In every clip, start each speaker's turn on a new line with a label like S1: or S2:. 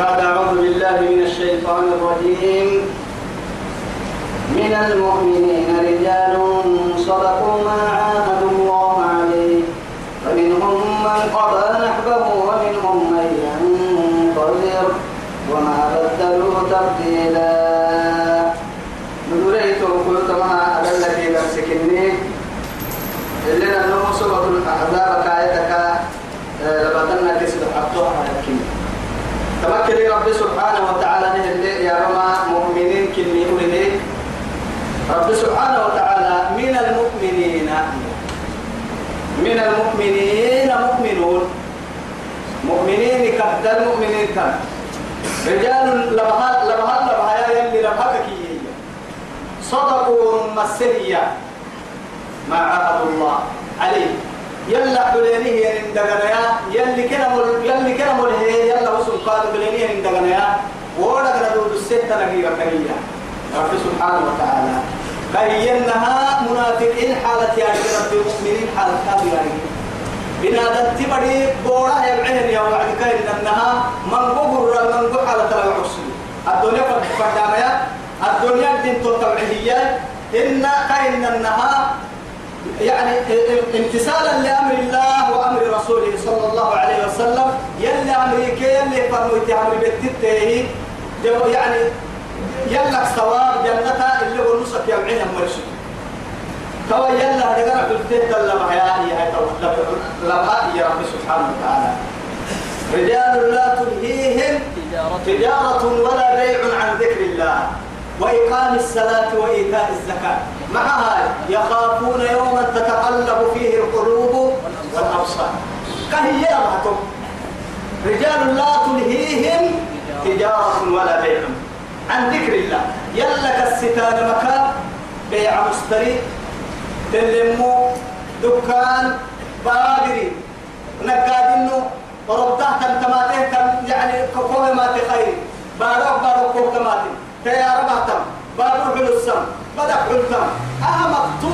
S1: بعد أعوذ بالله من الشيطان الرجيم. من المؤمنين رجال صدقوا ما عاهدوا الله عليه. فمنهم من قضى نحبه ومنهم من ينتظر. وما بدلوا تبديلا. نريد قلت أدل في نفسكني. اللي نمو سورة الأحزاب كايتك لبطلنا كسر على تمكن رب سبحانه وتعالى يا رما مؤمنين كني أولي. رب سبحانه وتعالى من المؤمنين من المؤمنين مؤمنون. مؤمنين كهد المؤمنين كان رجال لبهات لبهات لبهايا يلي لبهاتك صدقوا مسرية ما عهد الله. عليه يلا حلينيه يندغنيا يلي كنا يلي كنا مل هي يلا وصل قاد حلينيه يندغنيا ولا قدر الستة نجيبة كريا رب سبحانه وتعالى. كينها منافقين حالة يا رب المؤمنين حالة كافرين بنادت تبدي بورا يبعهن يا وعد كاين انها من قبر من قبر حالة العصر. الدنيا فردامية الدنيا دين تطبعهية إن كاين انها يعني امتثالا لأمر الله وأمر رسوله صلى الله عليه وسلم. يلي أمريكا يلي فرميت أمر بتته يعني يلا ثواب جنتها اللي هو نصك يا بعين مرشد توا يلا دغنا قلت لا ما يا هي لا يا رب سبحانه وتعالى. رجال لا تلهيهم تجارة ولا بيع عن ذكر الله. وإقام الصلاة وإيتاء الزكاة. مع هذا يخافون يوما تتقلب فيه القلوب والأبصار. كهي أبهتم رجال لا تلهيهم تجارة ولا بيع. عن ذكر الله. يلا كالستان مكان بيع مشتري تلمو دكان بادري. نقادنو وربطه تماتين تم يعني كوكوه ما تخير بارو بارو كوكوه تماتين تيار باتم بارو حلسم بدأ حلتم أهمتو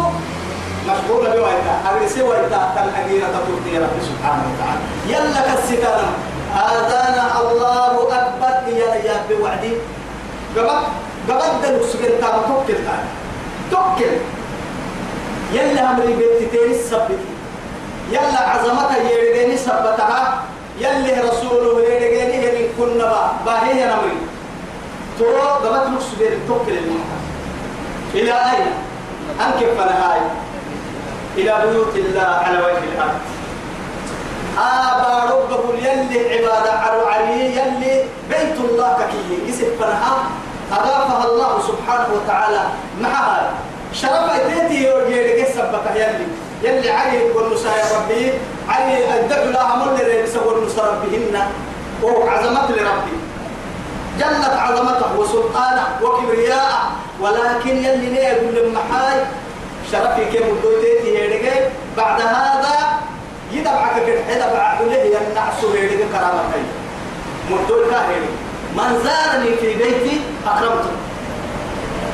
S1: مشغولة بويتا أغرسي ويتا تنحقينة تطورتي رب سبحانه وتعالى. يلا كالستان آذانا الله أكبر. يا يا بوعدي قبل قبل دلوك سجن تام توكل تام توكل. يلا أمري بيتتين السبتي يلا عظمتها يرجعني سبتها. يلي رسوله يرجعني هن كنا با باهي نمري. تو قبل سجن توكل المحا إلى أين؟ أنكب فنهاي إلى بيوت الله على وجه الأرض. آبا ربه يلي عبادة عرو علي يلي بيت الله ككي يسب فنها أضافها الله سبحانه وتعالى معها. شرف ايتيتي يورجي سبك يلي. يلي علي والنساء ربي. علي الدعو لها مر لرئيس والنساء ربهن. وعظمت لربي. جلت عظمته وسلطانه وكبرياءه. ولكن يلي ليه يقول للمحاي شرفي كم دوتيتي هيرجي بعد هذا يدبعك كده يدبع له ينعس هيرجي كرامتي مدول كاهري من زارني في بيتي أكرمته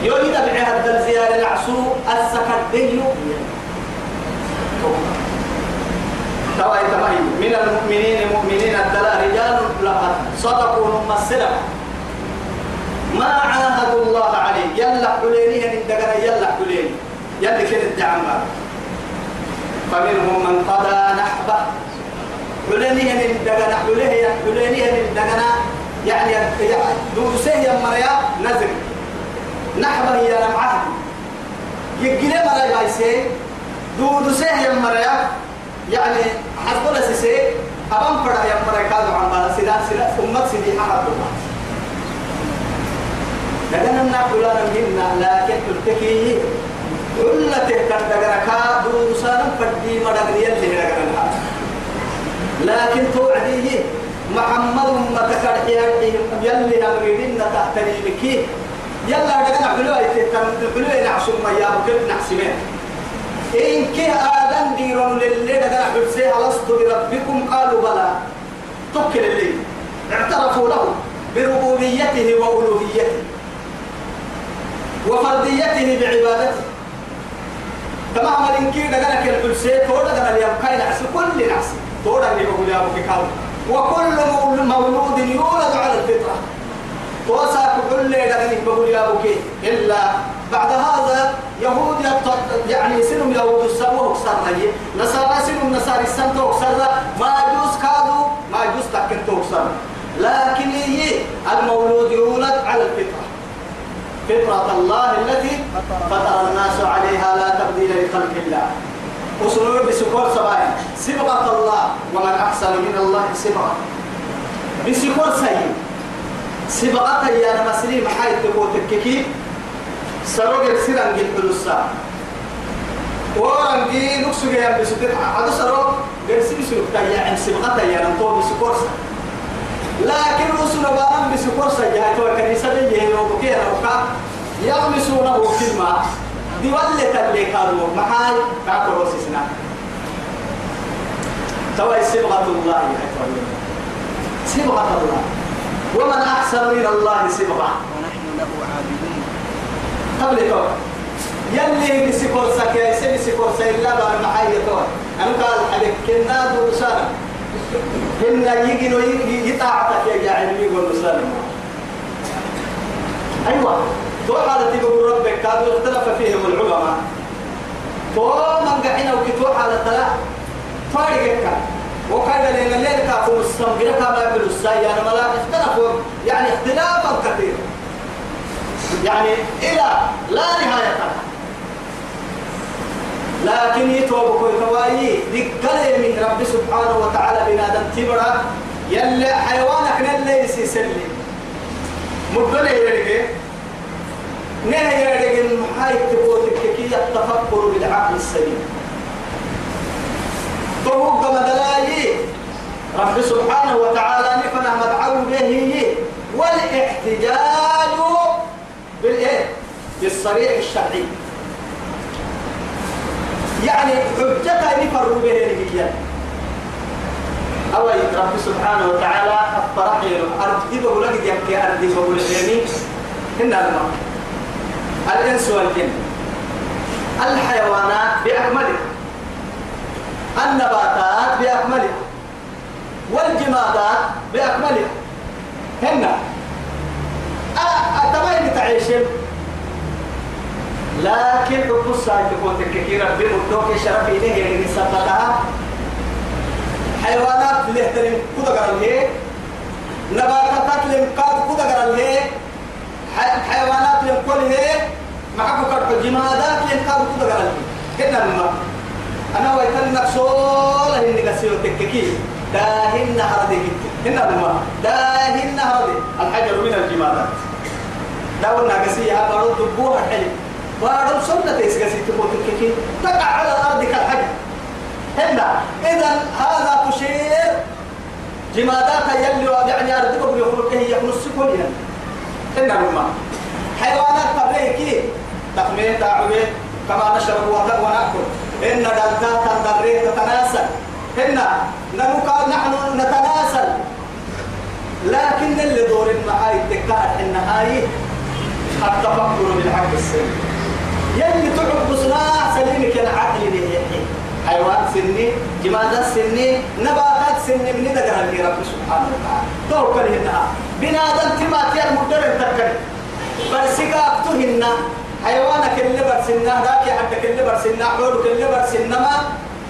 S1: يو يدبع هذا الزيارة نعسو السكدي تواي تواي من المؤمنين مؤمنين الدلاء رجال لها صدقوا ممثلة ما عاهدوا الله عليه. يلا حليني ان دغنا يلا حليني. يلا كده الدعم فمنهم من قضى نحبه. حليني ان دغنا حليه حليني ان دغنا يعني دوسه يا مريا نزل. نحبه هي لمعه يجري مريا بايسي دوسه يا مريا. يعني حسب سيسي أبان فرا يا مريا كادو عن بالا سيدا سيدا أمت سيدي حرب الله. لكن نقول أنا منا لكن تلتكي كل تهتر دقركا دوسان فدي مدقريا اللي دقرنا لكن توعديه محمد ما تكره يلي أمريدين تحت رجلك يلا دقنا حلوة حلوة نعصم ما يابو كيف نحسمين إن كي آدم ديرون للي دقنا حلسي لست بربكم؟ قالوا بلى. تكل اللي اعترفوا له بربوبيته وألوهيته. وفرديته بعبادته. تمام كل حلسي تورا دغنا اليوم كاين نعس كل نعس تورا اللي بقول يا ابو كاو. وكل مولود يولد على الفطرة. توسع كل لي بقول يا أبوكي إلا بعد هذا يهود يعني سنم يهود السمو أكثر لي نصارى سنم نصارى السمو أكثر ما يجوز كادو ما يجوز تكنتو أكثر لكن هي المولود يولد على الفطرة. فطرة الله التي فطر الناس عليها لا تبديل لخلق الله. وسنور بسكور سبعين سبغة الله ومن أحسن من الله سبغة بسكور سيء. سبغة يا مسلم حي تقول تككي سروج سيران جل بلوسا ورنجي نقص جيا بسكت هذا سروج جرسي بسكت يا عن سبغة يا نطول بسكور لكن رسول الله بسكور سجاي تو كنيسة دي يهو بكير وكا يغمسونه كلمة دي ولت اللي كانوا محال كاكو سنا توا سبغة الله سبغة الله. ومن أحسن من الله سبغة
S2: ونحن له عابدون.
S1: قبل تو يلي بسكور سكاي سبي سكور سيلا بار محايا تو أنا قال عليك كنا دو كنا يجي يطاعتك يا علمي يقول سلام أيوة. تو حالة تقول ربك كادوا اختلف فيهم العلماء. تو من قعنا وكتو حالة لا فارقك وكان لنا الليل كافو مستمغرة كما يقول السايا أنا ملا اختلفوا. يعني اختلافا كثيرا يعني إلى لا نهاية. لكن يتوب كوي كواي دقل من رب سبحانه وتعالى بنادم تبرا يلي حيوانك نلي يسلم مدلي يرجع نهي يرجع المحايد تبوتك كي التفكر بالعقل السليم. توقع مدلاي. رب سبحانه وتعالى نفنا مدعو به. والإحتجاج بالإيه؟ بالصريح الشرعي. يعني حجتها نفر به نبيا. أول رب سبحانه وتعالى الأرض دي بقول لك يبكي أرض دي بقول لك هن الماء الإنس والجن. الحيوانات بأكملها النباتات بأكملها والجمادات بأكملها هن. أتمنى تعيشين؟ لكن حب الساعة تكون تككيرا بمدوك شرف إليه يعني سبتها حيوانات اللي اهتلم كده قال هي نباتات اللي مقاد كده قال هي حيوانات اللي كل هي معك كرب جمادات اللي مقاد كده قال هي هنا لما أنا ويتن نقصول هني قسيو تككي. داهن هردي هنا لما داهن هردي الحجر من الجمادات. داولنا قسيها برد دبوها حلم وارد سنة تيسكسي تقول كيكي تقع على الأرض كالحجر. هنا إذا هذا تشير جمادات يلي يعني أرضك بيخلق هي نص كل هنا الماء حيوانات تبريكي تقمين تعوي كما نشرب ونأكل. إن دلتا تنضري تتناسل. هنا نمكا نحن نتناسل. لكن اللي دور المعاي تكاد إن هاي التفكر بالعقل السليم. يلي تعب صناع سليمك العقل ليه حيوان سني جمادات سني نباتات سني من دقر اللي رب سبحانه وتعالى. توكل هنا. بنادم تمات يا مدر تكل برسك أكتهن حيوانك اللي برسنا ذاك حتى اللي برسنا عودك اللي برسنا ما.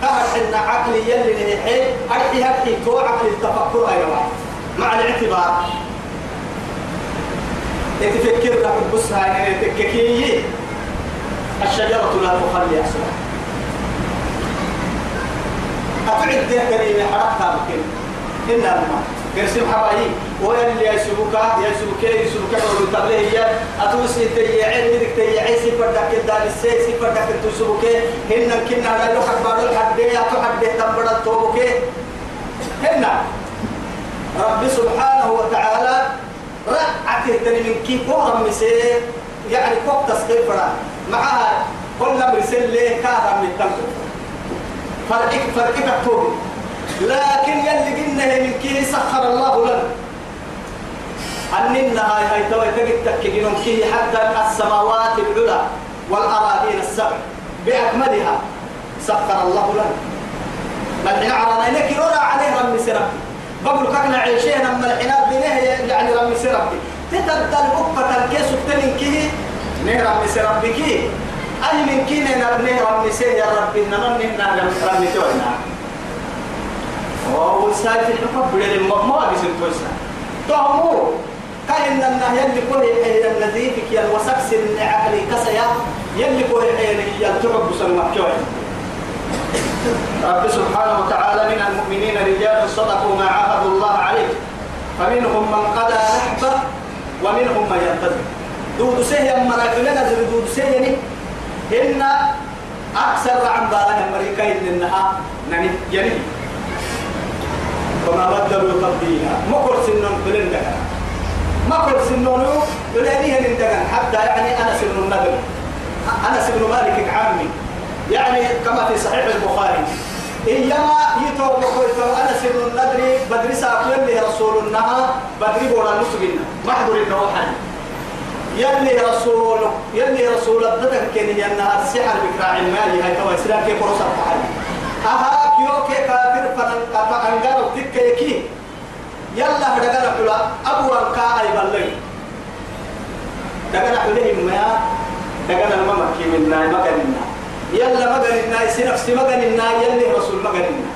S1: كهر حنا عقل يلي ليه أرحي هرحي تو عقل التفكر أيوة مع الاعتبار. يتفكر لك بص هاي تككي الشجرة لا تخلي أصلها أتعد ده كريم حركتها بكل إن الماء كرسم حبايي؟ وين يسبك يسبك يسبك ويتبله هي. أتوس تيعين بدك تيعين سفر دك الدال السي سفر دك تسبك هن كنا لا يحب بعض الحد أتحد تنبر التوبك هن رب سبحانه وتعالى رعته تني من كيف مسير يعني فوق تصغير فرا معها كل مرسل ليه كارا من التنبر فرقك فرقك التوبه لكن يلي قلنا من كي سخر الله لنا. أننا هاي هاي توي تجد تكجنون كي حتى السماوات العلى والأراضين السبع. بأكملها سخر الله لنا. ملحنا عرنا إنك يرى عليه رمي سرب. بقول كنا عيشين أما الحنات بنيه يعني رمي سرب. تتبدل أكبة الكيس تنين كيه نهر مس ربك أي من كين نهر مس يا ربي نمن نهر ربي تونا وهو سايف الحكم بدل ما ما بيصير توسنا تهمو. كاين النهي اللي كل الذي فيك يا وسكس العقل كسيا يلي كل يلتعب بسمع كوي رب سبحانه وتعالى من المؤمنين رجال صدقوا ما عاهدوا الله عليه. فمنهم من قضى نحبه ومنهم من ينتظر دود سهي مراكلنا زي دود سهي إن أكثر عن بالها أمريكا إنها نني يعني. وما بدلوا تبديلا ما كل سنون بلن دكان ما كل سنون بلانيه لندكان حتى يعني أنا سن النبي أنا سن مالك عمي يعني كما في صحيح البخاري. إيما يتوب وقلت أنا سن الندري بدري ساقل لي رسول النها بدري بولا نسجنا محضر النوحل يلي رسول يلي رسول الدتك كان ينها السحر بكراع المالي. هاي كما يسلا كيف رسل تحلي أها كيو كي كافر فنن فأنقر تكيكي يلا دغنا حلا أبو أنكا أي بلغ دغنا حلهم ما دغنا الممكي منا. مكاننا يلا مكاننا يسي نفسي مكاننا يلي رسول مكاننا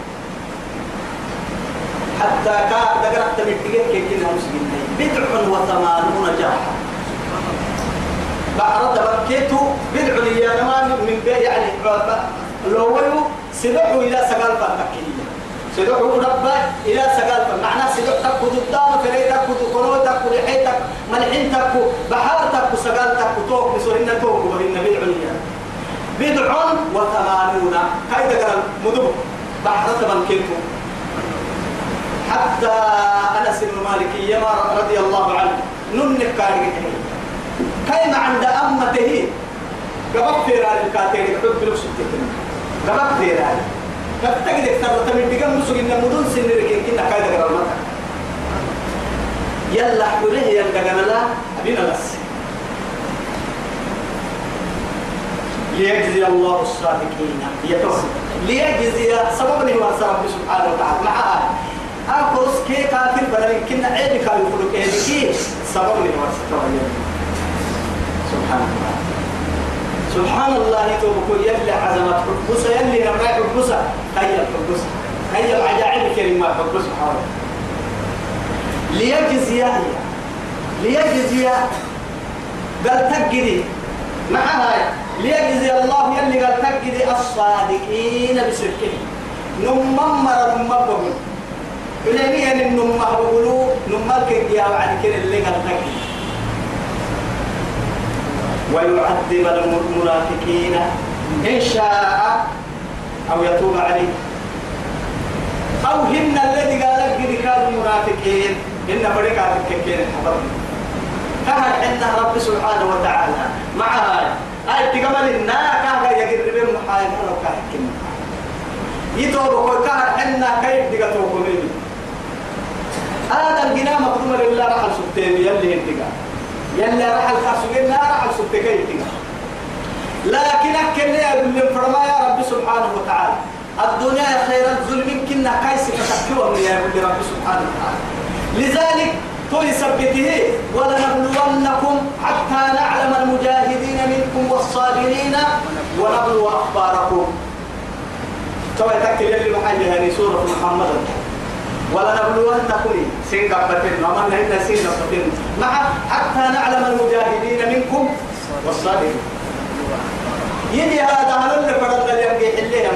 S1: حتى كا دغنا تمتيك كيكينا مسلمين. بدع وثمانون جرحا بعرض بكيتو بدع لي من بي يعني لو سدعوا إلى سقال فالتكية سدعوا ربا إلى سقال معنى سدع تكو ضدام فري تكو تقولو تكو رحي تكو ملحين تكو بحار تكو سقال تكو توك بسورنا توك وهن بدع لي بدع وثمانون. كايدا قال مدب بحر بكيتو. حتى أنس بن مالك يما رضي الله عنه. ننك كاري كيما عند أمته. رأي الكاتين يحب بلوس التكن قبض في رأي. كتجد أكتر تمن بيجم مسوق إن مدن سن ركين كنا كايدا قرر مكة يلا حوله يلا قنا لا أبينا بس. ليجزي الله الصادقين. يتوسل ليجزي سبب هو رب سبحانه وتعالى. معها أكوس كي كافر بدل كنا كانوا يقولوا كي سبب هو سبحان الله. سبحان الله توبكو يلي عزمت حبوسة يلي نبرع حبوسة هيا حبوسة هيا العجائب كلمة حبوسة حاول ليجزي ليجزي قال تجدي معها ليجزي الله يلي قال تجدي الصادقين بسركه نممر نمبر إليني أن النمه بقولوا نمالك يا بعد كده اللي قال تجدي ويعذب المنافقين. إن شاء أو يتوب عليه. أو هن الذي قال لك كانوا المنافقين إن بريكات الككين حضر كهر عند رب سبحانه وتعالى معها أي تقبل النا كهر يقرب المحايد ولو كهر كنا يتوب كهر عندنا كيف تقتوب مني؟ هذا الجنام مقدوم لله رحل سبتين يلي انتقال يلا رح الخاسوين لا رح السبتكين لكن أكل لي أقول فرما يا رب سبحانه وتعالى الدنيا خير الظلم كنا كيس فتكوهم يا رب سبحانه وتعالى. لذلك طول سبته ولنبلونكم حتى نعلم المجاهدين منكم والصابرين ونبلو أخباركم. سوى تكل يلي محل هذه سورة محمد. ولنبلونكم سنغبتين ومن هنا سنغبتين مع حتى نعلم المجاهدين منكم والصابرين يدي هذا هل اللي فرد اللي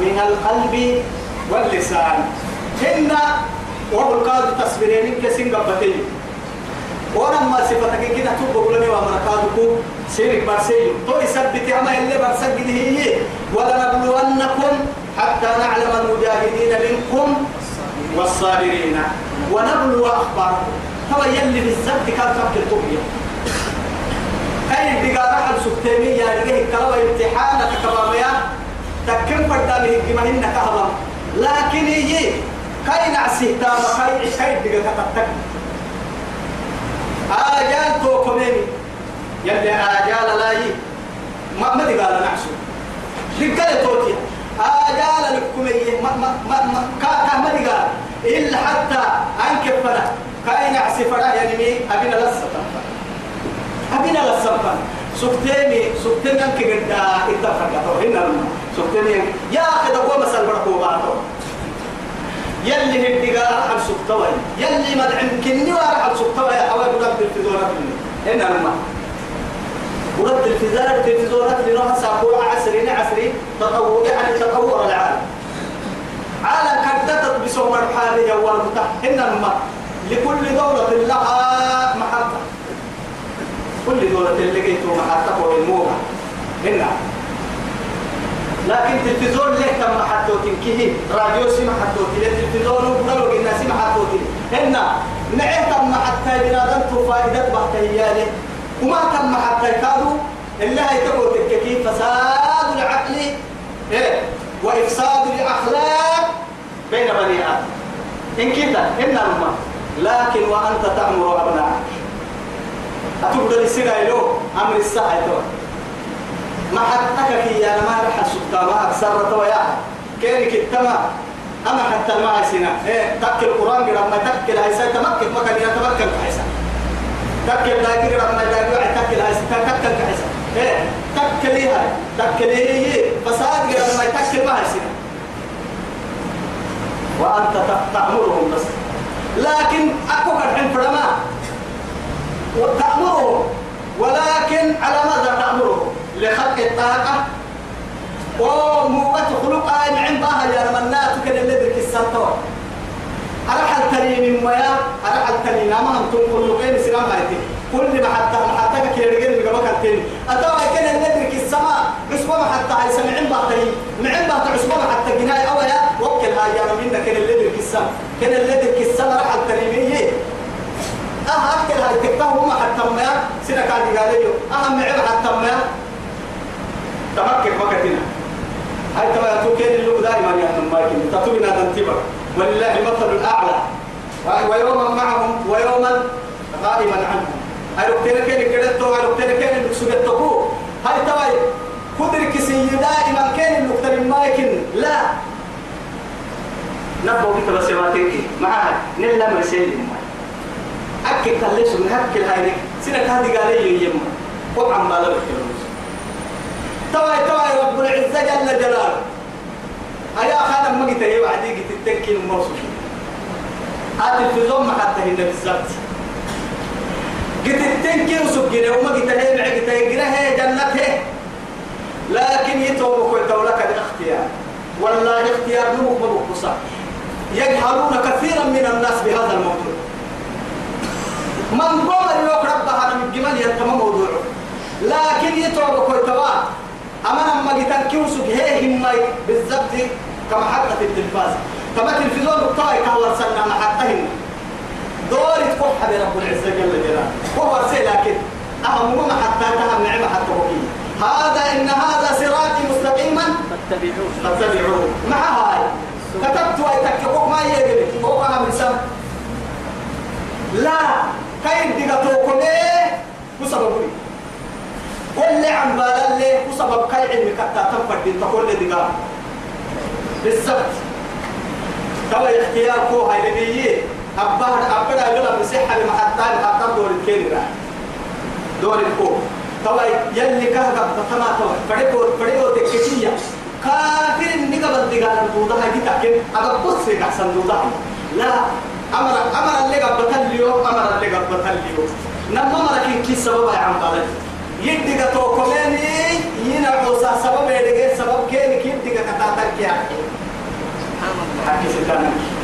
S1: من القلب واللسان. هن وهو القاضي تصبرين كسنغبتين ولما صفتك كده تبقى لنا ومركاتكم سيرك برسيل. تو يثبت أما اللي برسك هي. ولنبلونكم حتى نعلم المجاهدين منكم والصابرين. ونبلو أخباركم هو يلي بالزبط كان فكر الطبيعة أي بقى رحل سبتيمي يا رجيه كلام امتحانك كباميا تكن فردامي كما هن كهبا لكن يجي كاين عسيه تاما كاين كاين بقى كتبتك آجال تو كميني يلي آجال لا يي. ما ما قال نعسو. رجال توتي آجال لكم ما ما ما ما كا كا ما قال. إلا حتى أنكفنا كاين عسفرة يعني مي؟ أبينا لسه أبينا لسه سكتيني سكتيني أنك قد اتفقت هنا سكتيني يا أخي دقوا مسال بركوا بعضه. يلي هدقا رحل سكتوي يلي مدعم كني ورحل سكتوي حوالي قد الفزورة هنا لما. ورد الفزارة التلفزيونات نوها سأقول عسرين عسري تطور يعني تطور العالم. عالم كدتت بسوم الحالية والمتح إنما لكل دولة لها محطة. كل دولة جيتوا محطة والموها هنا لكن تلفزيون ليه كم محطوتين؟ كيه راديو سي محطوتين التلفزيون وبرلو الناس محطوتين هنا نعيه كم محطة بنادم فائدة بحتهيالي وما تم حتى يكادوا إلا يتقوا تككي فساد العقل. إيه؟ وإفساد الأخلاق. بين بني آدم. إن كنت إن الماء لكن وأنت تأمر أبنائك أتبدأ السنة له أمر الساعة تو ما حتى كي أنا ما رح السكتا ما أكسر تويا كيرك التما أما حتى ما سنة إيه تأكل القرآن لما تأكل هاي سيتمكن ما كان يتمكن كحيسا تأكل داير لما داير تأكل هاي تأكل كحيسا إيه تأكليها تأكليه فساد لما تأكل ما سنة وأنت تأمرهم بس. لكن أكو الحين فرما وتأمرهم. ولكن على ماذا تأمرهم؟ لخلق الطاقة. وموت خلق آن عندها يا رمنات كان اللي ذلك السنتور أرحل تريم ويا أرحل تريم ما هم تنقل لقين سلام هايتي كل ما حتى ما حتى كي رجال اللي قبل كنتين أتوا كان ذلك السماء عصبة ما حتى هاي سمعين بعتري معين بعت عصبة ما حتى جناي أويا. وكل يا رمنا كان اللي ذلك السماء كان اللي ذلك السماء رحل تريمية أه أكل هاي تكتهم حتى ما سنة كان قال لي أهم معين حتى ما. تمكن وقتنا هاي تبع توكين اللي دائما يا مايكل تطوينا تنتبه ولله المثل الأعلى. ويوما معهم ويوما غائبا عنهم. لوكتين كين كدتو كين اللي سجدتكو هاي تبع كدرك سي دائما كين اللي مايكل لا. نبو بك بس ما تنكي معها نلا مرسل أكل كلش من هكل هاي سنة هذه قال لي يما وعم بالا بكلمه تواي تواي رب العزة جل جلاله. أيا خانا ما قلت هي بعدي قلت التنكين الموصول هذا الفيزون ما حتى هنا بالضبط. قلت التنكين وسجنه وما قلت هي مع قلت هي هي. جنته لكن يتوبك ويتولك الاختيار. والله الاختيار نمك مبقصة يجهلون كثيرا من الناس بهذا الموضوع. من قوم اليوم ربها من جمال يتم موضوعه. لكن يتوبك ويتوبك أما لما جيتان كيوسك هي هم بالضبط كما حقة التلفاز. كما تلفزيون الطائي كهو سنة ما حقهن دوري تكون حبي رب العزة جل جلاله. وهو سي لكن أهم ما حتى تهم نعمة حتى وكي هذا إن هذا صراطي مستقيما
S2: فاتبعوه.
S1: فاتبعوه. مع هاي. كتبت ويتكبوك ما يجري. هو أهم سم لا كاين دقتوكم إيه وسببوني كل عم بالله وسبب كاي علم كتا تنفرد انت. كل دقاء بالضبط. توا اختيار كو هاي لبيه أبار أبار يلا مسيحة لمحطة محطة دور الكيمرا دور الكو توا يلي كهرب تما توا فريقو فريقو تكتية. كافر نيجا بدقاء الدودا هاي تاكل أبغى بص في أحسن دودا لا أمر أمر اللي قبل تليو أمر اللي قبل تليو. نما مركين كي سبب يا عم بالله يدك توكلني ينا عوسا سبب يدك سبب كين كيدك كتاتك يا
S2: سبحان الله
S1: حكي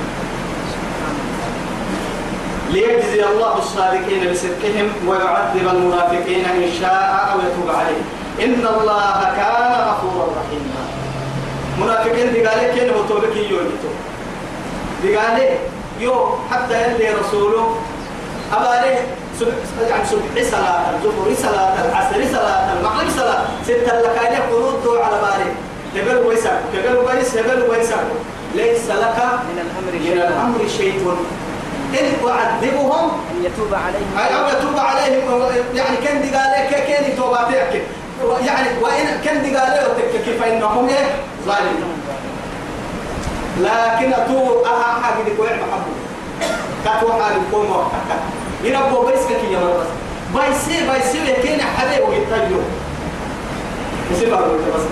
S1: ليجزي الله الصادقين بصدقهم ويعذب المنافقين إن شاء أو يتوب عليهم إن الله كان غفورا رحيما. منافقين دي قال كين هو توبك يوجتو دي قال يو حتى يلي رسوله أبالي يعني سبح صلاة الظهر صلاة العصر صلاة المغرب صلاة. ستة لك أن قنوت على بالي هبل ويسر هبل ويس هبل ليس لك
S2: من الأمر
S1: من
S2: شيء.
S1: الأمر شيء. إن أعذبهم
S2: أن يتوب عليهم.
S1: أو يتوب عليهم يعني كان دي قال لك كان توباتك يعني وإن كان قال كيف إنهم إيه؟ ظالمون لكن أتوب أها حاجة دي كويع محمود كاتو حال الكون وقتك يربو بيسك كي يا بس بايسي بايسي لكن حدا ويتاجو يصير أقول بس.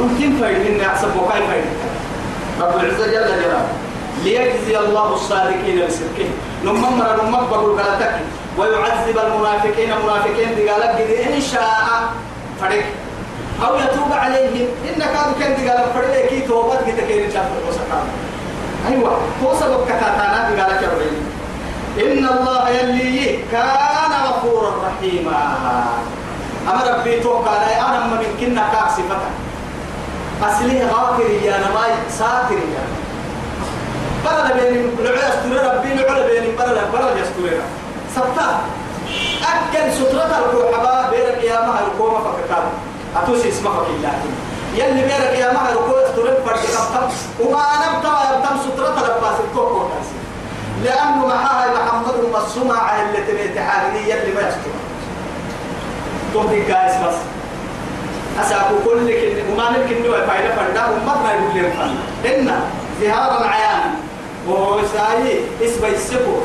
S1: ممكن فايدين أحسب وكاي فايدين رب العزة جل جلاله. ليجزي الله الصادقين بصدقهم نمم مر نمم بقول قالتك ويعذب المنافقين. منافقين قالك إن شاء فرق أو يتوب عليهم. إن كانوا كان قال فرق كي توبت كي تكين شاف الوسطان أيوة. هو سبب كتاتانا قالك يا ربي. إن الله يلي كان غفورا رحيما. أما ربي توقع أنا من كنا كاسفتك أصله غافر يا نماي ساتر يا. بلد بين لعلا استوري ربي لعلا بين بلد بلد يستوري سبتا. أكل سترة الروح بين القيامة القومة فكتاب أتوسي اسمه الله. يلي بين القيامة القومة استوري فرد كتاب وما نبتا يبتم سترة الباس الكوكو لأنه معها محمد مصومة اللي تبي تحاولي يلي ما يستوري تهدي قايس بس. أساكو كل كن وما نمكن نوع فايدة فردا وما يقول لهم فن إن ظهارا عيانا. وساي اسم يسبو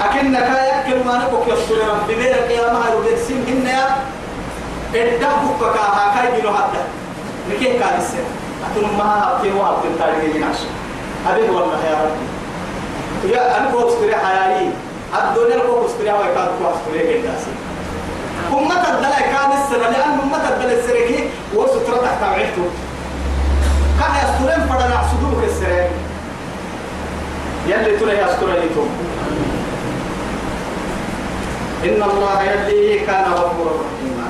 S1: أكنك يأكل ما نبوك يصور ربي بيرك يا ما سين هن يا الدبك كاها كاي جلو حتى. نكيه كان السر أتون ما أبكي وأبكي تاريخ جناش أبي والله يا ربي. يا أنا كوكس كريه حيالي الدنيا كوكس كريه ويكاد كوكس كريه جداسي أمة الدلاء كان السنة لأن أمة الدلاء السرقي وسترة تحت عيلته كان يسترين فدنا صدوق السرقي يلي ترى يستريتم إن الله يلي كان غفورا رحيما.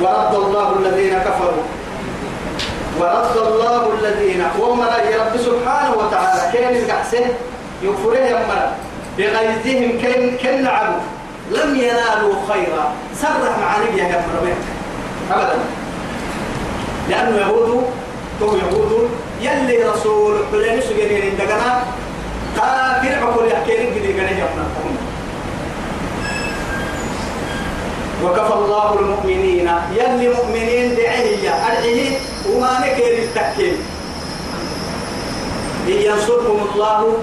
S1: ورد الله الذين كفروا. ورد الله الذين ومر يا رب سبحانه وتعالى. كان القحسه يغفره يمر بغيظهم كن كن لعبوا لم ينالوا خيرا. سرح مع نبي يا ربنا ابدا. لأنه يهود تو يهود يلي رسول بلين سجنين دغنا وكفى الله المؤمنين. يلي مؤمنين دعيه أرعيه وما نكير التكيل إن ينصركم الله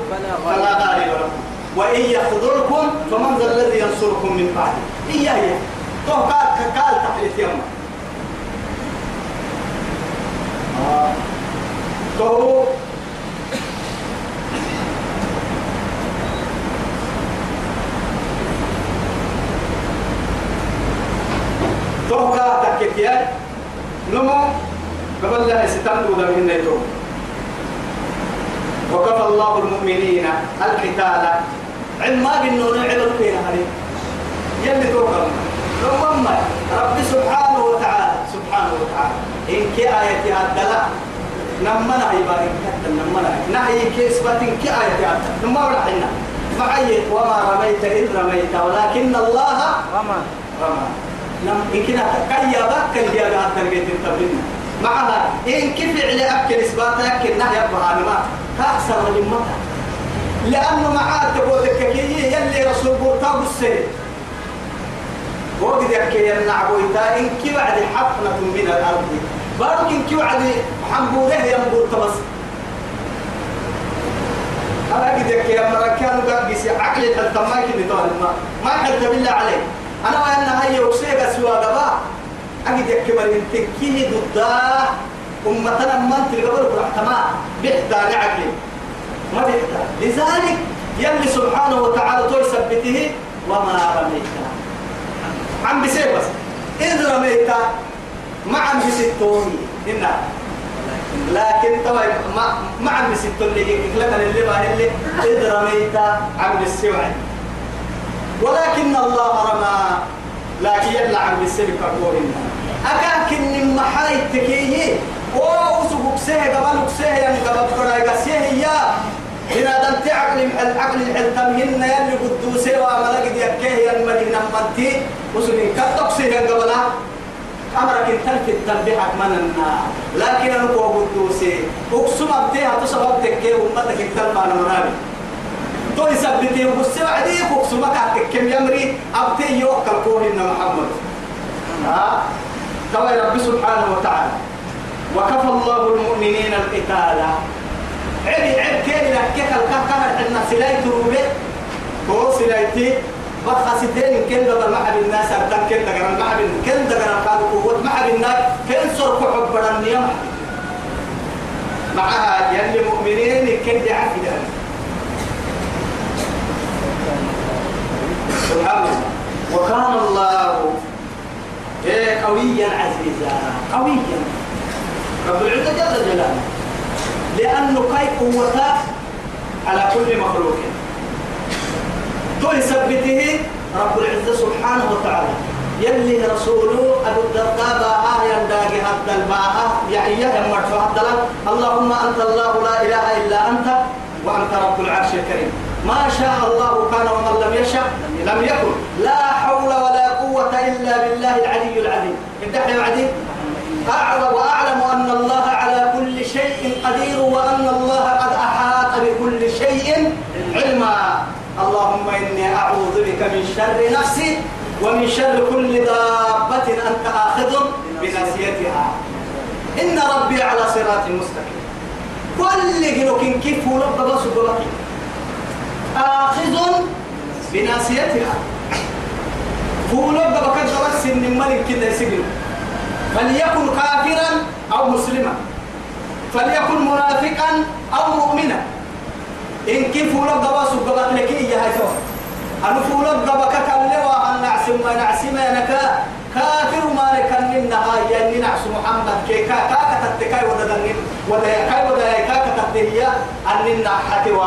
S1: فلا غالب لكم وإن يخذلكم فمن ذا الذي ينصركم من بعده. إياه تو قال قال تحليت يوم. آه. تو تو قال تكيت يا نمو قبل لها ستنبو ده من نيتو وكفى الله المؤمنين القتال. علم ما بنون عبد فيها هذه. يلي توكل لما رب سبحانه وتعالى سبحانه وتعالى. إن كي آية الدلاء نما نهي بارك. حتى نما نهي نهي كيسبة كي آية الدلاء نما ورحنا معي وما رميت إذ رميت ولكن الله
S2: رمى.
S1: رمى. نم إن كنا كي اللي يقعد تلقيت التبرين معها إن كيف على أكل إثبات أكل نهي أبها ما كأسر لمتها لأنه معاه تقول لك يلي رسول بورتا بالسيد وقد يحكي النعبويتا إن كي وعد حفنة من الأرض. بارك إن كي وعد حنبوره ينبور تبس أنا قد يحكي يا مركان قاقس عقل التماك اللي طال ما. ما حلت بالله عليك. أنا وأنا هاي وسيقى سوى غبا أقد يحكي مرين تكيه ضده. أمتنا من تلقبل برحتما بيحتى لعقلي ما بيحتى لذلك يلي سبحانه وتعالى توي ثبته وما رميت. عم بسيب بس. إذ رميت ما عم بستوني. إنا. لكن طبعا ما ما عم بستون اللي لك اللي ما اللي. إذ رميت عم بالسوعي ولكن الله رمى لكن يطلع عم بالسبك أقولنا أكاكن من محاي التكيه ووسوق سيه قبل سيه يعني قبل كراي سيه يا. هنا دمت عقل العقل الحلتم هن يلي قدوسه وعمل قد يكيه ينمدي نمتي وسنين كتك سيه قبل. أمرك تلك التنبيح مننا لكن أنا قوة قدوسه. أقسم أبتيها تصبب تكيه أمتك التنبع نمرابي تو يثبتي وبس وعدي أقسم أكاتك كم يمري أبتي يوكل كوهن محمد. ها؟ توي رب سبحانه وتعالى وكفى الله المؤمنين القتال. عبي عب كيل لكك الكهكه حنا سلاي تروبه هو سلايتي. بخاستين كن دبر محب الناس أرتان كن دقر المحب كن دقر القاد قوة محب الناس كن صرف حب النيم معها يلي مؤمنين كن دعك سبحان الله وكان الله إيه قويا عزيزا. قويا. رب العزة جل جلاله. لأنه كي قوته على كل مخلوق. تثبته رب العزة سبحانه وتعالى. يلي رسوله أبو الدرداء باها ينداقي هذا الباها يعني يهمت فهذا اللهم أنت الله لا إله إلا أنت وأنت رب العرش الكريم. ما شاء الله كان ومن لم يشاء لم يكن. لا حول ولا قوة إلا بالله العلي العظيم. انتهى بعدين؟ أعلم وأعلم أن الله على كل شيء قدير وأن الله قد أحاط بكل شيء علما. اللهم إني أعوذ بك من شر نفسي ومن شر كل دابة أنت آخذ بناسيتها إن ربي على صراط مستقيم. كل جنوك كيف ولب بس بلقي. آخذ بناسيتها فولب بكت بس إن الملك كده يسجن فليكن كافرا أو مسلما. فليكن منافقا أو مؤمنا. إن كيف ولب بس بلقي لك إياه هاي أنا فولب بكت اللواء أن نعسم ما نعسم نكا. كافر ما لكن النهاية يعني نعس محمد كي كا كا كتتكاي وددن ودا كاي ودا كا كتتهيا أن النحة و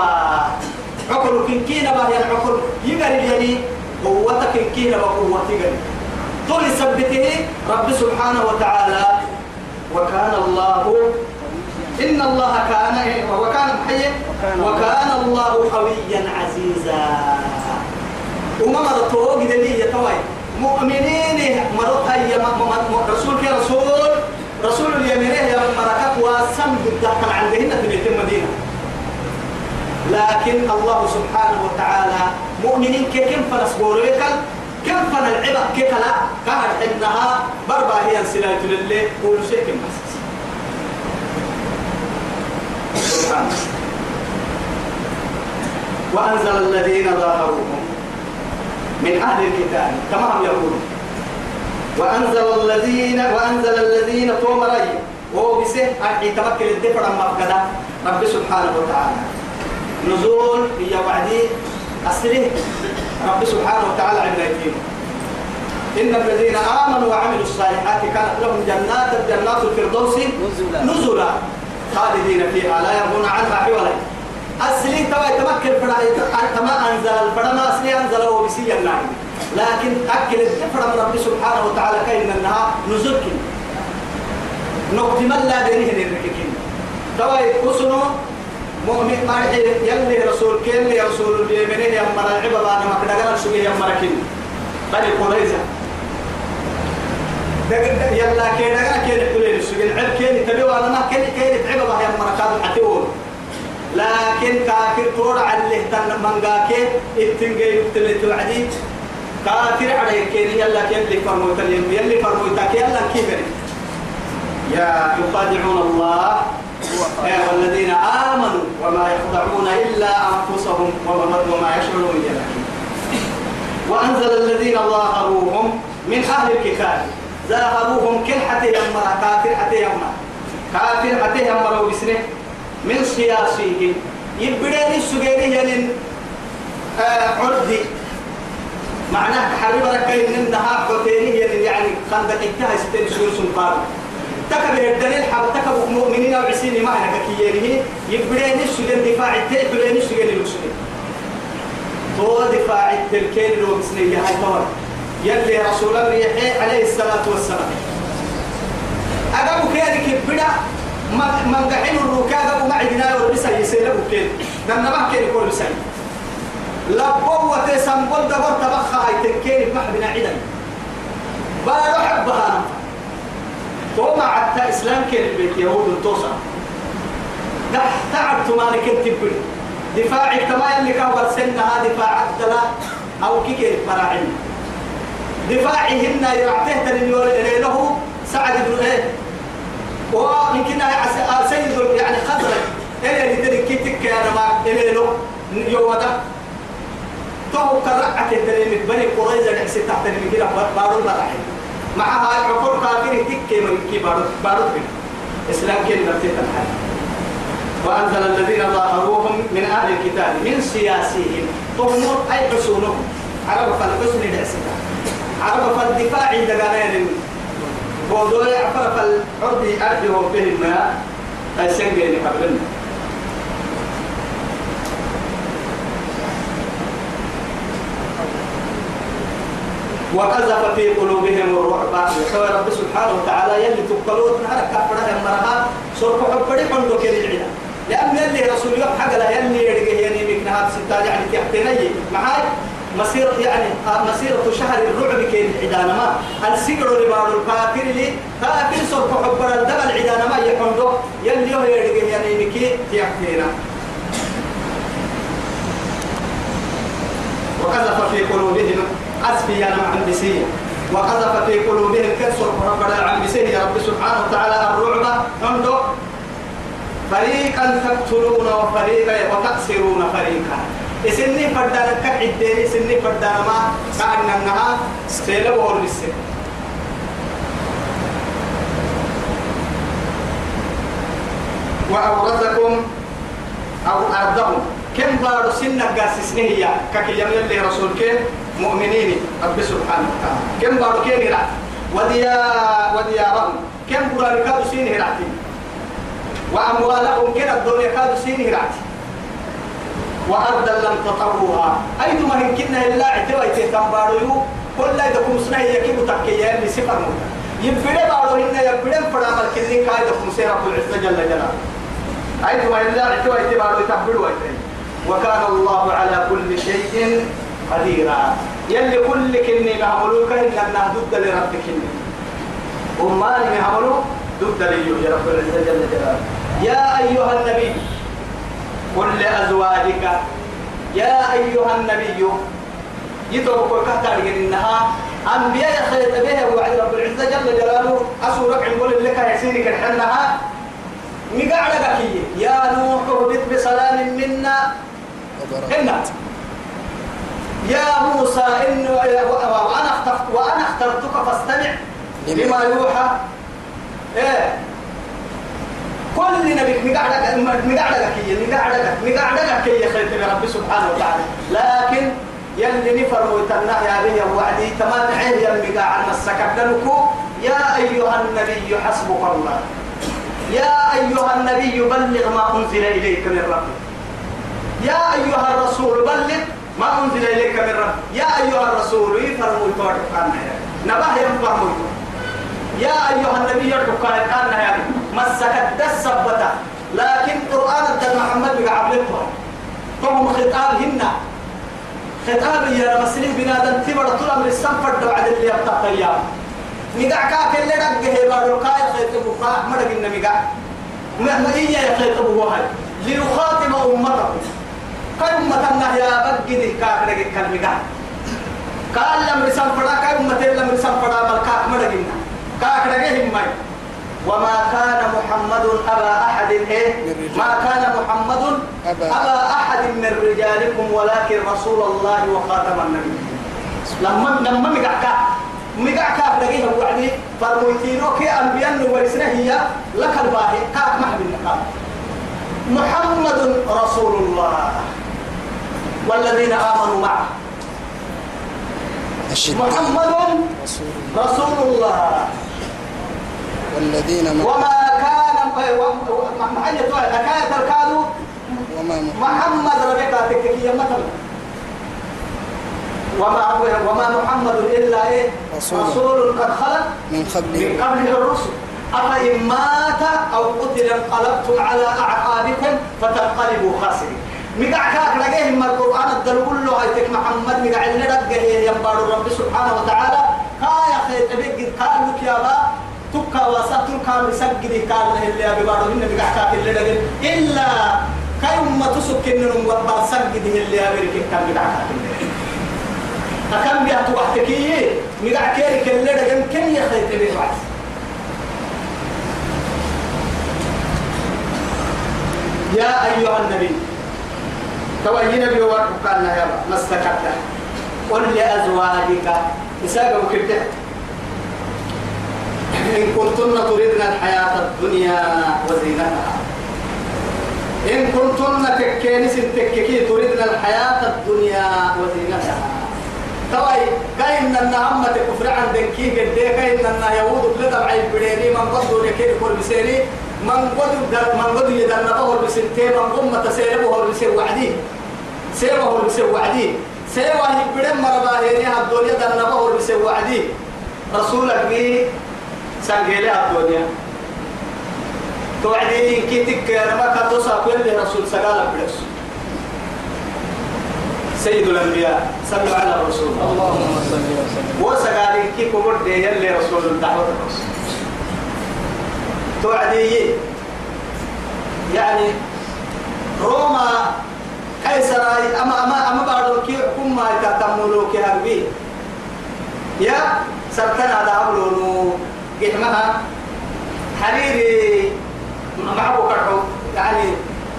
S1: عقل كنكينا ما هي العقل يقري يعني قوتك كنكينا وقوتك يقري طول ثبته رب سبحانه وتعالى. وكان الله إن الله كان وكان محيي وكان الله. قويا عزيزا. وما مرتوه قدنية توي. مؤمنين مرت هي رسول رسول. رسول اليمين يا مركب وسم بالدخل عندهن في المدينة. لكن الله سبحانه وتعالى مؤمنين كم فنسبوريك كم فن العبا كلا؟ كهر إنها بربا هي سلاية لله قول شيء كم وأنزل الذين ظاهروهم من أهل الكتاب تمام يقولون. وأنزل الذين وأنزل الذين تومري وهو بسه أن يتمكن الدفع عما بكذا رب سبحانه وتعالى. نزول هي وعدي أسره. رب سبحانه وتعالى عبادتين إن الذين آمنوا وعملوا الصالحات كانت لهم جنات جنات الفردوس
S2: نزلا.
S1: خالدين فيها. لا يرضون عنها حولا. أسلي توا يتمكن كما أنزل ما أسلي أنزل وبسي النعم لكن أكل الدفر من رب سبحانه وتعالى كأن أنها نزلك نقدم لا دينه نرككين توا يقصنوا مؤمن ما يلي رسول كين يا رسول اليمين يا مرا العبا بانا ما كنا قال شو يا مرا كين بني قريزة يلا كين أنا كين تقولين شو العب كين تبي وأنا ما كين كين تعبا يا مرا كان حتقول لكن كافر تور عليه تن منغاك اتنجي يبتل توعدي كافر عليه كين يلا كين اللي فرموت اليوم يلي فرموتك يلا كبر يا يخادعون الله يا والذين آمنوا وما يخدعون إلا أنفسهم وما يشعرون جلاله وأنزل الذين ظاهروهم من أهل الكتاب. ظاهروهم كل حتى يمرا كافر حتى يمرا كافر حتى يمرا وبسنه من سياسيهم. يبدأ السجيني يلين آه عردي معناه حريم ركاين إنها حتيني يلين يعني خندق انتهى ستين سور سنقارو تكبر الدليل حب تكبر مؤمنين أو عسيني ما هناك كيانه يبدأ السجين دفاع التلك يبدأ السجين المسلم هو دفاع التلكين لو بسنية هاي طور يلي رسول الله عليه الصلاة والسلام. أقابو كيانك يبدأ من قحين الركاب وما عندنا وربسا يسير بكين نحن ما كان يقول بسي لبوا تسمبل دبر تبخا هاي تنكين ما بنا عدن. بلا حبها. وما عدت إسلام كان البيت يهود توصل ده تعبت مالك أنت بل دفاعك تما اللي كان سنها دفاع عدلا أو كيكي مراعين دفاعهن يعطيه تنين له سعد بن إيه. ويمكن سيد يعني خضر. إلى اللي تركي تك أنا ما إلى له يوم ده. تو كرعة الدليل بني قريظة نحسي تحت المكينة بارو راح معها عقول كافر تك من كي بارو بارو إسلام كلمة تتنحل وأنزل الذين ظاهروهم من أهل الكتاب من سياسيهم. تهمر أي حصولهم عرب فالحسن العسكة عرب فالدفاع دقانين بودوي عفر فالعرض أرجه بهم. ما السنجين قبلنا. وقذف في قلوبهم الرعب. يسوى رب سبحانه وتعالى يلي تقلوت نهارك كفرها مرها سرق حبري حندو كري العلا لأن يلي رسول الله حق لا يلي يرجع يعني مكنها ستة يعني تحتني معاي؟ مسيرة يعني مسيرة شهر الرعب كين العدانة ما السجر لبعض الكافر لي. كافر سرق حبر الدم العدانة ما يحندو يلي يرجع يعني مكي تحتنا وقذف في قلوبهم أسفي أنا عن بسية وقذف في قلوبهم كسر ربنا عن بسية يا رب سبحانه وتعالى الرعب. عنده فريقا تقتلون وفريقا وتأسرون فريقا. إسني فردانا كعدين إسني فردانا ما كأن النها سيلو السن وأورثكم أو أرضهم. كم بارو سنة قاسسنه هي؟ كك يمن اللي رسول كين مؤمنين رب سبحانه وتعالى. كم بارو كين رأت وديا وديارهم. كم كادو سينه رأتي وأموالهم كن الدنيا كادو سينه رأتي وأرضا لم تطروها. أيتما إن كنا إلا اعتوى كم بارو كل إذا كم سنة يكيب تكيا اللي سفر موتا. يبدأ بارو هنا يبدأ فدا ملكني كايد كم سيرة كل عزة جل جلاله. أيتما إلا اعتوى بارو يتبروا وكان الله على كل شيء قديرا يلي كل كني بعملوك إن ضد لربك كني أمان يعملوا ضد لي يا رب العزة جل جلاله. يا أيها النبي قل لأزواجك يا أيها النبي يتوقع كتار إنها أنبياء خيط بها وعد رب العزة جل جلاله. أسورك عقول لك يا سيدي كالحنها مقعدك يا نوح اهبط بسلام منا. إنا. يا موسى إن وأنا اخترت وأنا اخترتك فاستمع لما يوحى. إيه. كل نبيك مقعدك مقعدك هي مقعدك مقعدك هي خير من رب سبحانه وتعالى. لكن يلي نفر ويتنع يا به وعدي تمام عين يلي قاعد مسكك يا أيها النبي حسبك الله. يا أيها النبي بلغ ما أنزل إليك من ربك. يا أيها الرسول بلغ ما أنزل إليك من ربك يا أيها الرسول يفرموا يتوارك كان نباه يفرموا يا أيها النبي كان كان يعني مسكت دسبتا لكن قرآن الدل محمد بقعبلته فهم خطابهن. خطاب يا مسلم بنادم تبر طول أمر السنفر دوعد اللي يبتقى أيام مقع كاك اللي رقه بارو كاي خيط بقاء مرق إن مقع مهما إيا يخيط بوهاي ليخاطب أمته. كاي أمتنا يا بقدي كاك رقه كالمقع قال لم رسال فدا كاي أمتين لم رسال فدا ملكاك مرق إن كاك رقه همي. وما كان محمد أبا أحد إيه؟ ما كان محمد
S3: أبا.
S1: أحد من رجالكم ولكن رسول الله وخاتم النبي لما لما مقعك مقعك أبدأيه وعدي فرمويتينو كي أنبياء ورسنا هي لك الباهي كاك النقاب محمد رسول الله. والذين آمنوا معه. محمد
S3: رسول
S1: الله.
S3: والذين
S1: وما كان محيط حكاية الكادو
S3: وما م-
S1: محمد ربك تكتكية مثلا. وما وما محمد إلا إيه؟
S3: رسول.
S1: رسول قد خلت
S3: من
S1: من
S3: قبل
S1: قبله الرسل. أفإن مات أو قتل انقلبتم على أعقابكم فتنقلبوا خاسرين. مقع كاك لقيه ما الدل كله. هيتك محمد مقع اللي رقه ينبار الرب سبحانه وتعالى. كايا خيط بيقد كان لك يا با. تكا وسطر كان مسجد كان له اللي أبي بارو. إن مقع كاك اللي رقه إلا كاي أمة تسك إنهم وبار سجد اللي أبي كان مقع كاك اللي أكم بيها توحتكي مقع كيرك اللي رقه كن يخيط بيه يا أيها النبي. توجه نبي وقال يا ما استكت قل لأزواجك. إساقه كده إن كنتن تريدن الحياة الدنيا وزينتها. إن كنتن تكينس تككي تريدن الحياة الدنيا وزينتها. توي كاين ان هم تكفر عن دنكي قد كاين ان يهود بلد بعيد بديني من قد لكي كل بسيني من قد من قد يدنا بهر بسنتين من قم تسيره هو بسير وعدي. سيرة هو بسير وعدي. سيرة يبدن مرباهيني الدنيا دنا بهر بسير وعدي. رسولك بي سانجيلي الدنيا. توعدي كي تكرمك توصل كل رسول سقالك بلسو سيد الأنبياء صلوا على الرسول.
S3: اللهم صل وسلم.
S1: وسقالي كي كبر دي يلي رسول الدعوة. الرسول توعدي يعني روما قيصر أما أما أما بعد كي حكم ما تتملوا كي هربي. يا سرتنا عملوا قحمها حريري معه كرحو. يعني